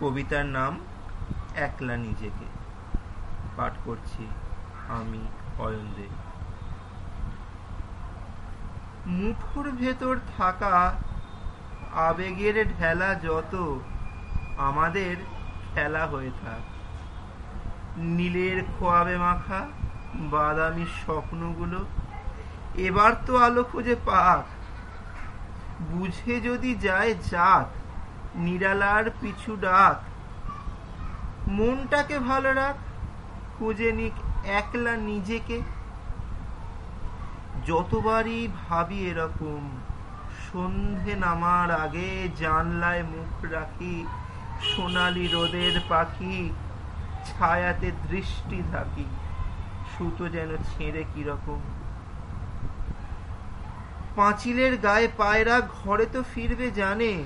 কবিতার নাম একলা নিজেকে। পাঠ করছি আমি অয়ন দেব মুঠোর ভেতর থাকা আবেগের ঢেলা যত, আমাদের খেলা হয়ে থাক। নীলের খোয়াবে মাখা বাদামি স্বপ্নগুলো, এবার তো আলো খুঁজে পাক। বুঝে যদি যায় যাক নিরালার পিছু ডাক। মনটাকে ভালো রাখ, খুঁজে নিক একলা নিজেকে। যতবারই ভাবি এরকম, সন্ধে নামার আগে জানলায় মুখ রাখি, সোনালি রোদের পাখি, ছায়াতে দৃষ্টি থাকি সুতো যেন ছেড়ে কীরকম। পাঁচিলের গায়ে পায়রা ঘরে তো ফিরবে জানে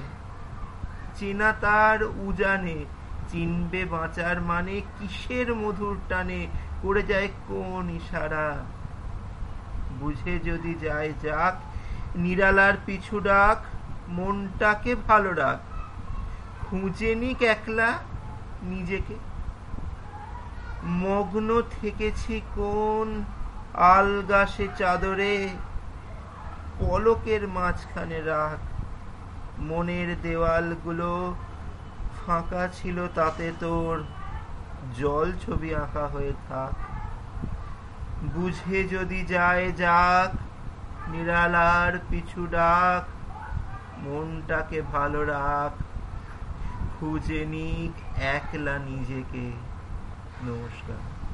চেনা তার উজানে। চিনবে বাঁচার মানে কিসের মধুর টানে করে যায় কোন ইশারা? বুঝে যদি যায় যাক, নিরালার পিছু ডাক, মনটাকে ভালো রাখ। খুঁজে নিক একলা নিজেকে। মগ্ন থেকেছি কোন আলগাসে চাদরে, পলকের মাঝখানে রাখ। মনের দেওয়ালগুলো ফাঁকা ছিল তাতে তোর জল ছবি আঁকা হয়ে থাক। বুঝে যদি যায় যাক, নিরালার পিছু ডাক, মনটাকে ভালো রাখ। খুঁজে নিক একলা নিজেকে। নমস্কার।